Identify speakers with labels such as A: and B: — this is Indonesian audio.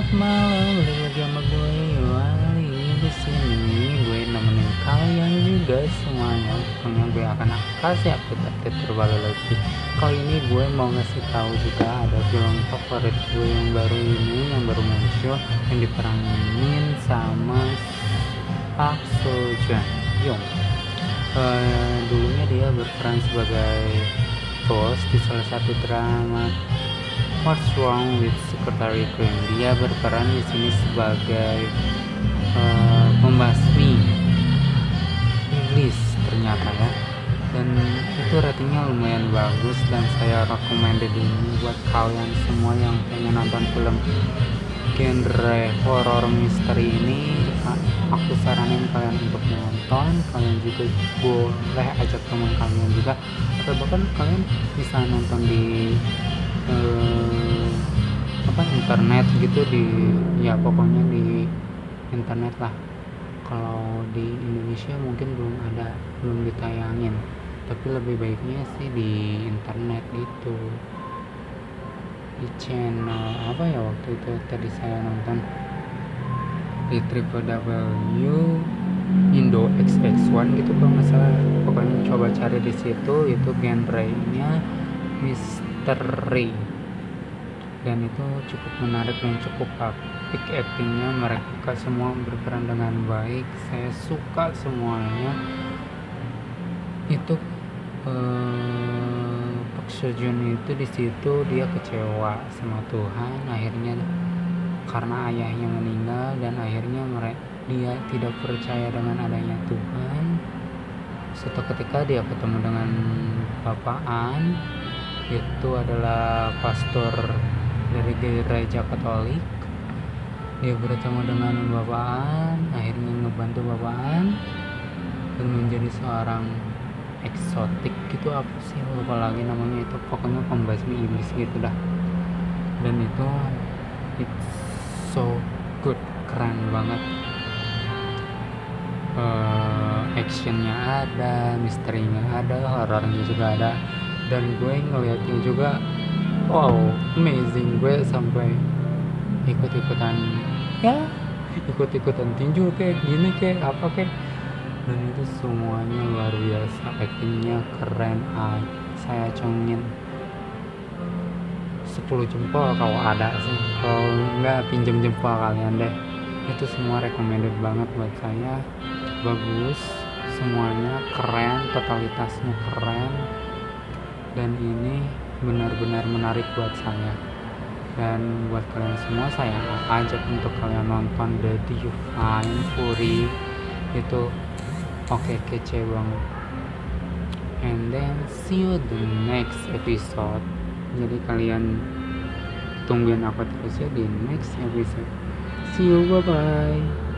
A: Selamat malam, balik lagi sama gue Wali di sini gue nemenin kalian juga semuanya. Pokoknya gue akan kasih update-update terbaru lagi. Kali ini gue mau ngasih tahu juga ada film favorit gue yang baru ini yang baru muncul yang diperanin sama Park Seo Joon. Uh, dulunya dia berperan sebagai bos di salah satu drama What's Wrong with Secretary Green? Dia berperan di sini sebagai uh, pembasmi iblis ternyata ya. Dan itu ratingnya lumayan bagus dan saya recommended ini buat kalian semua yang pengen nonton film genre horror misteri ini aku saranin kalian untuk nonton kalian juga boleh ajak teman kalian juga atau bahkan kalian bisa nonton di eh, apa internet gitu di ya pokoknya di internet lah. Kalau di Indonesia mungkin belum ada belum ditayangin. Tapi lebih baiknya sih di internet itu di channel apa ya waktu itu tadi saya nonton? Di triple W Indo XX1 gitu kalau nggak pokoknya coba cari di situ itu genre-nya misteri dan itu cukup menarik dan cukup apik actingnya. Mereka semua berperan dengan baik. Saya suka semuanya. Itu eh, Pak Sejun itu di situ dia kecewa sama Tuhan. Akhirnya karena ayahnya meninggal dan akhirnya mereka dia tidak percaya dengan adanya Tuhan. Suatu ketika dia ketemu dengan Bapak An itu adalah pastor dari gereja Katolik. Dia bertemu dengan Bapaan akhirnya ngebantu Bapaan dan menjadi seorang eksotik gitu apa sih? Lupa lagi namanya itu. Pokoknya pembasmi iblis gitu dah. Dan itu it's so good. Keren banget. Uh, actionnya ada misterinya ada horornya juga ada dan gue ngeliatnya juga wow amazing. Gue sampai ikut-ikutan ya ikut-ikutan tinju kayak gini kayak apa kayak. Dan itu semuanya luar biasa actingnya keren ah, saya congin. 10 jempol kalau ada sih kalau enggak pinjem jempol kalian deh. Itu semua recommended banget buat saya. Bagus semuanya keren totalitasnya keren dan ini benar-benar menarik buat saya. Dan buat kalian semua saya ajak untuk kalian nonton The Divine Fury. Itu oke okay, kece banget and then see you the next episode. Jadi kalian tungguin apa terus ya di next episode. See you bye bye